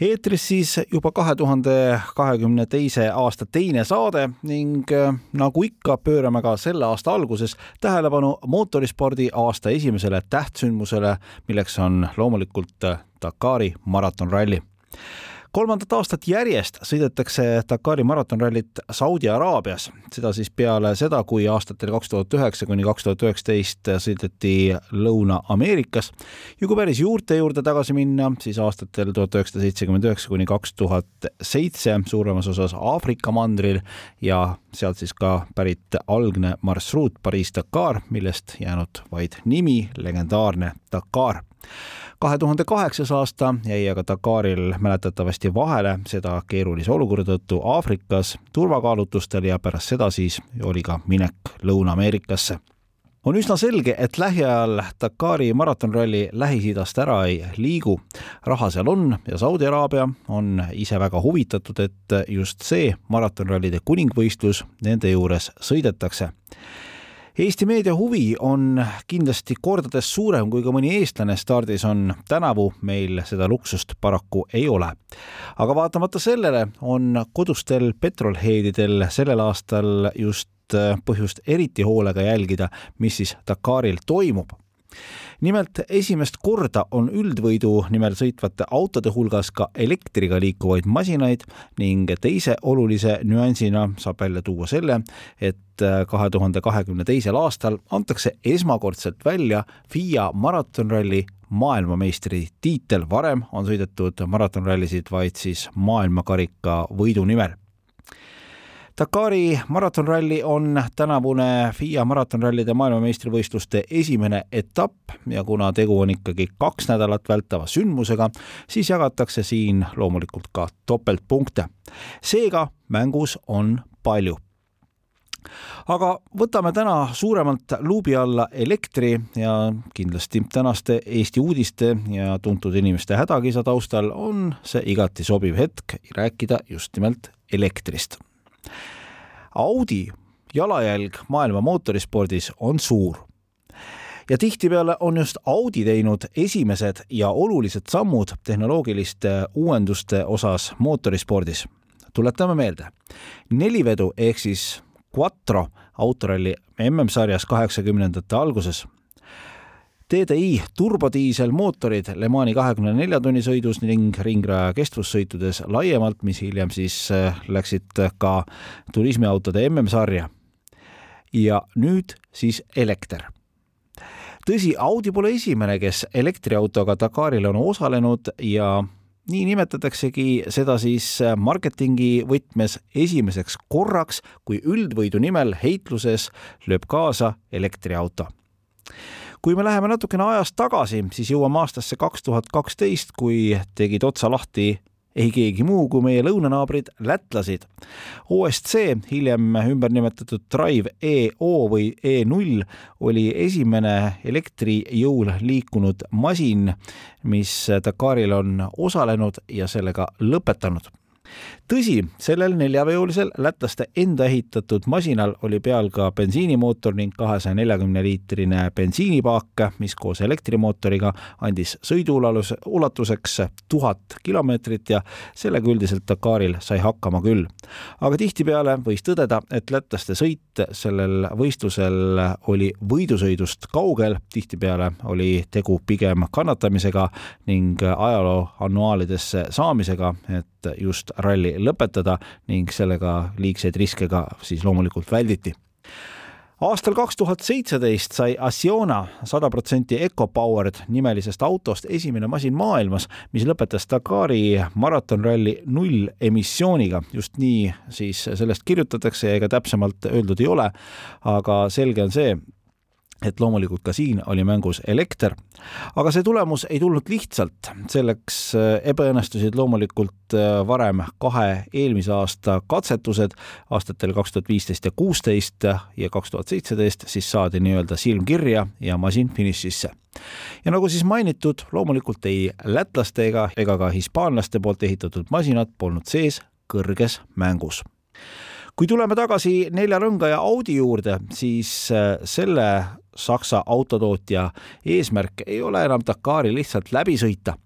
eetris siis juba kahe tuhande kahekümne teise aasta teine saade ning äh, nagu ikka, pöörame ka selle aasta alguses tähelepanu mootorispordi aasta esimesele tähtsündmusele, milleks on loomulikult Dakari maratonralli kolmandat aastat järjest sõidetakse Dakari maratonrallit Saudi Araabias, seda siis peale seda, kui aastatel kaks tuhat üheksa kuni kaks tuhat üheksateist sõideti Lõuna-Ameerikas. ja kui päris juurte juurde tagasi minna, siis aastatel tuhat üheksasada seitsekümmend üheksa kuni kaks tuhat seitse suuremas osas Aafrika mandril ja sealt siis ka pärit algne marsruut Pariis-Dakar, millest jäänud vaid nimi, legendaarne Dakar kahe tuhande kaheksas aasta jäi aga Dakaril mäletatavasti vahele, seda keerulise olukorra tõttu Aafrikas turvakaalutlustel ja pärast seda siis oli ka minek Lõuna-Ameerikasse on üsna selge, et lähiajal Dakari maratonralli Lähis-Idast ära ei liigu. raha seal on ja Saudi Araabia on ise väga huvitatud, et just see maratonrallide kuningvõistlus nende juures sõidetakse Eesti meedia huvi on kindlasti kordades suurem, kui ka mõni eestlane stardis on. tänavu meil seda luksust paraku ei ole. aga vaatamata sellele on kodustel petrolheadidel sellel aastal just põhjust eriti hoolega jälgida, mis siis Dakaril toimub nimelt esimest korda on üldvõidu nimel sõitvate autode hulgas ka elektriga liikuvaid masinaid ning teise olulise nüansina saab välja tuua selle, et kahe tuhande kahekümne teisel aastal antakse esmakordselt välja FIA maratonralli maailmameistri tiitel, varem on sõidetud maratonrallisid vaid siis maailmakarika võidu nimel Dakari maratonralli on tänavune FIA maratonrallide maailmameistrivõistluste esimene etapp ja kuna tegu on ikkagi kaks nädalat vältava sündmusega, siis jagatakse siin loomulikult ka topeltpunkte. seega mängus on palju aga võtame täna suuremalt luubi alla elektri ja kindlasti tänaste Eesti uudiste ja tuntud inimeste hädakisa taustal on see igati sobiv hetk rääkida just nimelt elektrist Audi jalajälg maailma mootorispordis on suur. ja tihtipeale on just Audi teinud esimesed ja olulised sammud tehnoloogiliste uuenduste osas mootorispordis. tuletame meelde, nelivedu ehk siis Quattro autoralli MM-sarjas kaheksakümnendate alguses TDI turbodiiselmootorid Le Mani kahekümne nelja tunni sõidus ning ringraja kestvussõitudes laiemalt, mis hiljem siis äh, läksid ka turismiautode MM-sarja. ja nüüd siis elekter tõsi, Audi pole esimene, kes elektriautoga Dakaril on osalenud ja nii nimetataksegi seda siis marketingi võtmes esimeseks korraks, kui üldvõidu nimel heitluses lööb kaasa elektriauto kui me läheme natukene ajas tagasi, siis jõuame aastasse kaks tuhat kaksteist, kui tegid otsa lahti ei keegi muu kui meie lõunanaabrid lätlased. OSC, hiljem ümber nimetatud Drive EO või E0, oli esimene elektri jõul liikunud masin, mis Dakaril on osalenud ja sellega lõpetanud tõsi, sellel neljaveolisel lätlaste enda ehitatud masinal oli peal ka bensiinimootor ning kahesaja neljakümne liitrine bensiinipaak, mis koos elektrimootoriga andis sõiduulatuseks tuhat kilomeetrit ja sellega üldiselt Dakaril sai hakkama küll. aga tihtipeale võis tõdeda, et lätlaste sõit sellel võistlusel oli võidusõidust kaugel, tihtipeale oli tegu pigem kannatamisega ning ajaloo annuaalidesse saamisega, et just ralli lõpetada ning sellega liigseid riske ka siis loomulikult välditi aastal kaks tuhat seitseteist sai Asiona sada protsenti EcoPowered nimelisest autost esimene masin maailmas, mis lõpetas Dakari maratonralli nullemissiooniga. just nii siis sellest kirjutatakse ja ega täpsemalt öeldud ei ole. aga selge on see, et loomulikult ka siin oli mängus elekter, aga see tulemus ei tulnud lihtsalt, selleks äh, ebaõnnestusid loomulikult äh, varem kahe eelmise aasta katsetused aastatel kaks tuhat viisteist ja kuusteist ja kaks tuhat seitseteist, siis saadi nii-öelda silm kirja ja masin finišisse. ja nagu siis mainitud, loomulikult ei lätlaste ega, ega ka hispaanlaste poolt ehitatud masinad polnud sees kõrges mängus kui tuleme tagasi neljarõngaja Audi juurde, siis äh, selle Saksa autotootja eesmärk ei ole enam Dakari lihtsalt läbi sõita.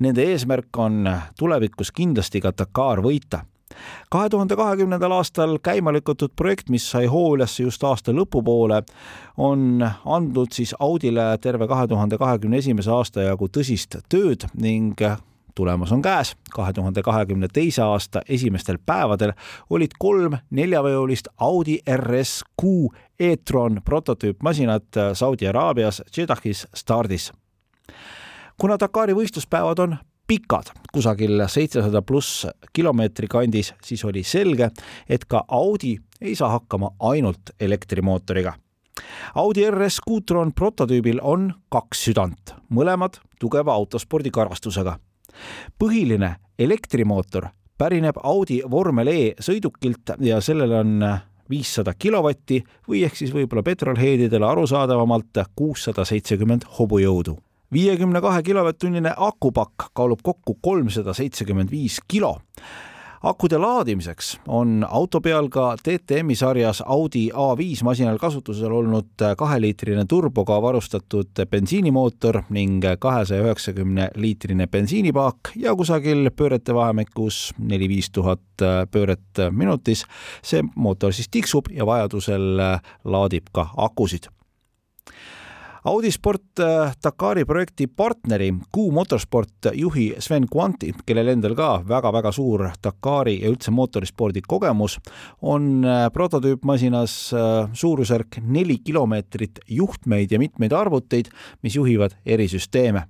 Nende eesmärk on tulevikus kindlasti ka Dakar võita kahe tuhande kahekümnendal aastal käima lükatud projekt, mis sai hoo üles just aasta lõpupoole, on andnud siis Audile terve kahe tuhande kahekümne esimese aasta jagu tõsist tööd ning tulemus on käes. kahe tuhande kahekümne teise aasta esimestel päevadel olid kolm neljaveolist Audi RS6 e-tron prototüüpmasinat Saudi Araabias Jeddahis stardis. kuna Dakari võistluspäevad on pikad, kusagil seitsesada pluss kilomeetri kandis, siis oli selge, et ka Audi ei saa hakkama ainult elektrimootoriga. Audi RS Qtron prototüübil on kaks südant, mõlemad tugeva autospordi karastusega põhiline elektrimootor pärineb Audi vormel E sõidukilt ja sellel on viissada kilovatti või ehk siis võib-olla petrolheadidele arusaadavamalt kuussada seitsekümmend hobujõudu. viiekümne kahe kilovatt-tunnine akupakk kaalub kokku kolmsada seitsekümmend viis kilo akude laadimiseks on auto peal ka DTM-i sarjas Audi A5 masinal kasutusel olnud kaheliitrine turboga varustatud bensiinimootor ning kahesaja üheksakümne liitrine bensiinipaak ja kusagil pöörete vahemikus neli-viis tuhat pööret minutis. see mootor siis tiksub ja vajadusel laadib ka akusid Audi Sport äh, Dakari projekti partneri Q Motorsport juhi Sven Quanti, kellel endal ka väga-väga suur Dakari ja üldse mootorispordi kogemus, on äh, prototüüpmasinas äh, suurusjärk neli kilomeetrit juhtmeid ja mitmeid arvuteid, mis juhivad erisüsteeme.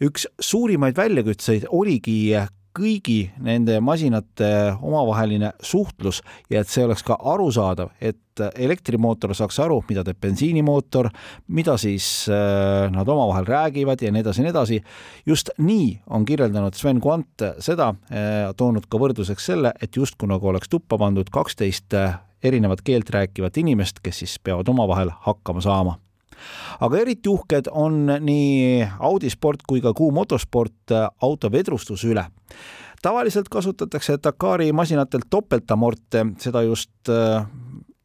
Üks suurimaid väljakutseid oligi kõigi nende masinate omavaheline suhtlus ja et see oleks ka arusaadav, et elektrimootor saaks aru, mida teeb bensiinimootor, mida siis äh, nad omavahel räägivad ja nii edasi ja nii edasi. just nii on kirjeldanud Sven Quant seda, äh, toonud ka võrdluseks selle, et justkui nagu oleks tuppa pandud kaksteist äh, erinevat keelt rääkivat inimest, kes siis peavad omavahel hakkama saama aga eriti uhked on nii Audi sport kui ka Q motosport äh, auto vedrustuse üle. Tavaliselt kasutatakse Dakari masinatelt topeltamorte, seda just äh,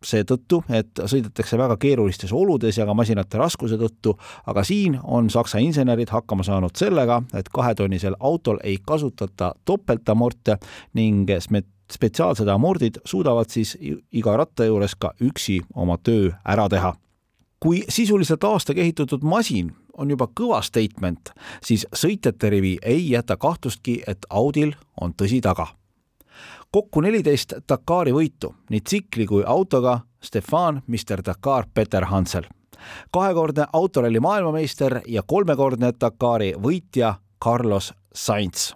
seetõttu, et sõidetakse väga keerulistes oludes ja ka masinate raskuse tõttu, aga siin on Saksa insenerid hakkama saanud sellega, et kahetonnisel autol ei kasutata topeltamorte ning spetsiaalsed amordid suudavad siis iga ratta juures ka üksi oma töö ära teha kui sisuliselt aastaga ehitatud masin on juba kõva statement, siis sõitjate rivi ei jäta kahtlustki, et Audil on tõsi taga. kokku neliteist Dakari võitu nii tsikli kui autoga Stefan Mr Dakar Peter Hansel, kahekordne autoralli maailmameister ja kolmekordne Dakari võitja Carlos Sainz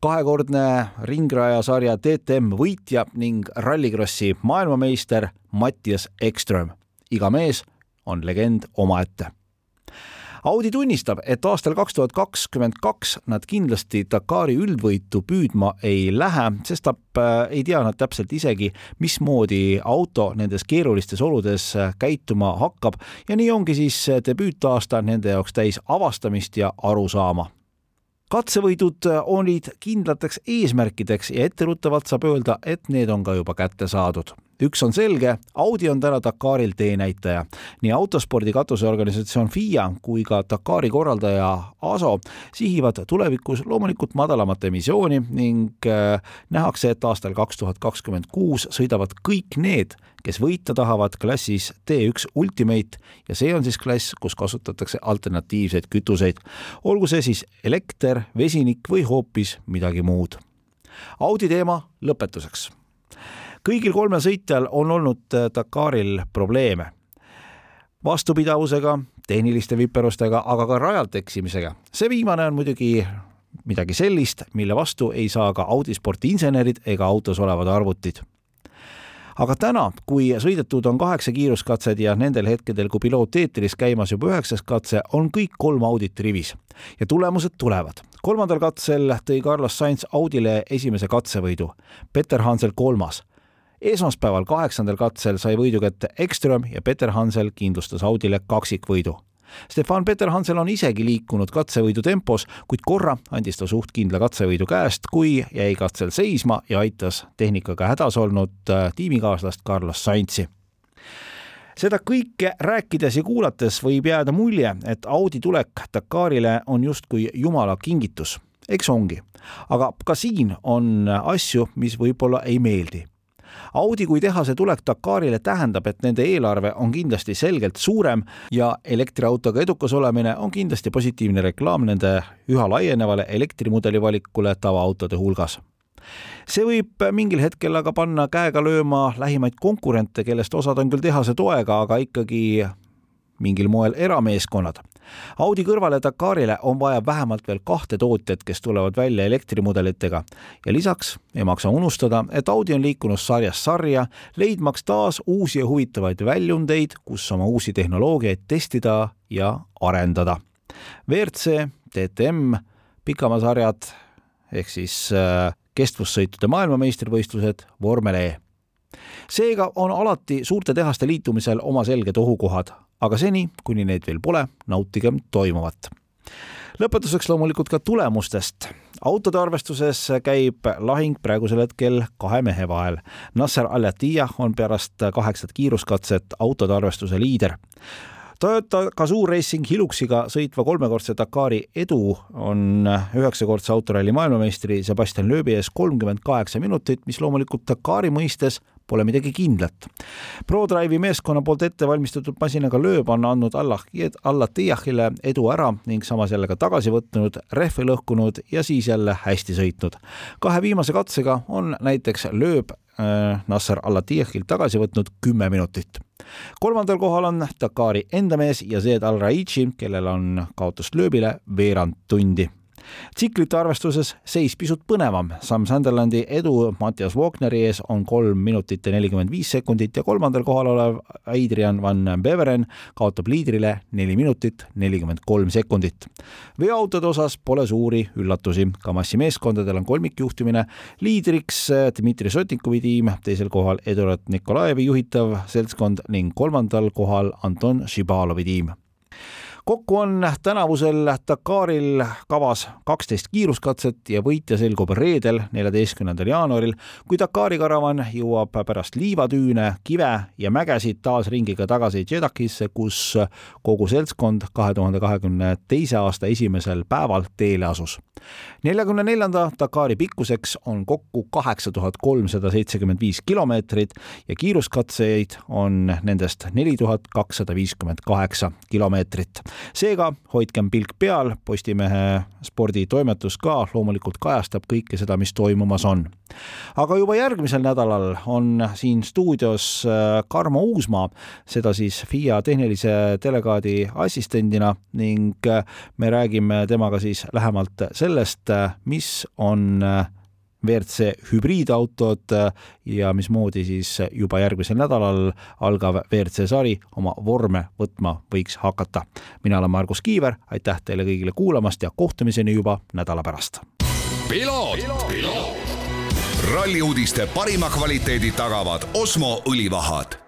kahekordne ringrajasarja DTM võitja ning rallikrossi maailmameister Mattias Ekström. iga mees on legend omaette. Audi tunnistab, et aastal kaks tuhat kakskümmend kaks nad kindlasti Dakari üldvõitu püüdma ei lähe, sestap äh, ei tea nad täpselt isegi, mismoodi auto nendes keerulistes oludes äh, käituma hakkab. Ja nii ongi siis äh, debüütaasta nende jaoks täis avastamist ja arusaama. Katsevõidud olid kindlateks eesmärkideks ja etteruttavalt saab öelda, et need on ka juba kätte saadud üks on selge, Audi on täna Dakaril teenäitaja. nii autospordi katuseorganisatsioon FIA kui ka Dakari korraldaja ASO sihivad tulevikus loomulikult madalamat emissiooni ning äh, nähakse, et aastal kaks tuhat kakskümmend kuus sõidavad kõik need, kes võita tahavad klassis T1 Ultimate ja see on siis klass, kus kasutatakse alternatiivseid kütuseid, olgu see siis elekter, vesinik või hoopis midagi muud. Audi teema lõpetuseks kõigil kolmel sõitjal on olnud äh, Dakaril probleeme vastupidavusega, tehniliste viperustega, aga ka rajalt eksimisega. see viimane on muidugi midagi sellist, mille vastu ei saa ka Audi spordiinsenerid ega autos olevad arvutid. aga täna, kui sõidetud on kaheksa kiiruskatset ja nendel hetkedel, kui piloot eetris käimas juba üheksas katse, on kõik kolm Audit rivis ja tulemused tulevad. kolmandal katsel tõi Carlos Sainz Audile esimese katsevõidu, Peter Hansel kolmas esmaspäeval, kaheksandal katsel sai võidu kätte Ekström ja Peter Hansel kindlustas Audile kaksikvõidu. Stefan Peter Hansel on isegi liikunud katsevõidu tempos, kuid korra andis ta suht kindla katsevõidu käest, kui jäi katsel seisma ja aitas tehnikaga hädas olnud äh, tiimikaaslast Carlos Sainzi seda kõike rääkides ja kuulates võib jääda mulje, et Audi tulek Dakarile on justkui jumala kingitus. eks ongi, aga ka siin on asju, mis võib-olla ei meeldi Audi kui tehase tulek Dakarile tähendab, et nende eelarve on kindlasti selgelt suurem ja elektriautoga edukas olemine on kindlasti positiivne reklaam nende üha laienevale elektrimudeli valikule tavaautode hulgas see võib mingil hetkel aga panna käega lööma lähimaid konkurente, kellest osad on küll tehase toega, aga ikkagi mingil moel erameeskonnad. Audi kõrvale Dakarile on vaja vähemalt veel kahte tootjat, kes tulevad välja elektrimudelitega. Ja lisaks ei maksa unustada, et Audi on liikunud sarjast sarja, leidmaks taas uusi ja huvitavaid väljundeid, kus oma uusi tehnoloogiaid testida ja arendada. WRC, DTM, pikamaasarjad ehk siis äh, kestvussõitude maailmameistrivõistlused, vormel E. Seega on alati suurte tehaste liitumisel oma selged ohukohad, aga seni, kuni neid veel pole, nautigem toimuvat. lõpetuseks loomulikult ka tulemustest. autode arvestuses käib lahing praegusel hetkel kahe mehe vahel. Nasser Al-Attiyah on pärast kaheksat kiiruskatset autode arvestuse liider. Toyota Gazoo Racing Hiluxiga sõitva kolmekordse Dakari edu on üheksakordse autoralli maailmameistri Sebastian Loebi ees kolmkümmend kaheksa minutit, mis loomulikult Dakari mõistes pole midagi kindlat. ProDrive'i meeskonna poolt ette valmistatud masinaga lööb on andnud Allah, Allah Tiiahile edu ära ning samas jälle ka tagasi võtnud, rehve lõhkunud ja siis jälle hästi sõitnud. kahe viimase katsega on näiteks lööb äh, Nasser Al-Attiyahil tagasi võtnud kümme minutit. kolmandal kohal on Dakari enda mees Yazed Al-Raichi, kellel on kaotust lööbile veerand tundi tsiklite arvestuses seis pisut põnevam. Sam Sunderlandi edu Mattias Walkneri ees on kolm minutit ja nelikümmend viis sekundit ja kolmandal kohal olev Adrian Van Beveren kaotab liidrile neli minutit nelikümmend kolm sekundit. veoautode osas pole suuri üllatusi, Kamassi meeskondadel on kolmikjuhtimine, liidriks Dmitri Sotnikovi tiim, teisel kohal Eduard Nikolajevi juhitav seltskond ning kolmandal kohal Anton Šibalovi tiim kokku on tänavusel Dakaril kavas kaksteist kiiruskatset ja võitja selgub reedel, neljateistkümnendal jaanuaril, kui Dakari karavan jõuab pärast liivatüüne, kive ja mägesid taas ringiga tagasi Jedakisse, kus kogu seltskond kahe tuhande kahekümne teise aasta esimesel päeval teele asus. neljakümne neljanda Dakari pikkuseks on kokku kaheksa tuhat kolmsada seitsekümmend viis kilomeetrit ja kiiruskatseid on nendest neli tuhat kakssada viiskümmend kaheksa kilomeetrit seega hoidkem pilk peal, Postimehe sporditoimetus ka loomulikult kajastab kõike seda, mis toimumas on. aga juba järgmisel nädalal on siin stuudios äh, Karmo Uusmaa, seda siis FIA tehnilise delegaadi assistendina ning äh, me räägime temaga siis lähemalt sellest, äh, mis on WRC hübriidautod äh, ja mismoodi siis juba järgmisel nädalal algav WRC sari oma vorme võtma võiks hakata. mina olen Margus Kiiver, aitäh teile kõigile kuulamast ja kohtumiseni juba nädala pärast. ralli uudiste parima kvaliteedi tagavad Osmo õlivahad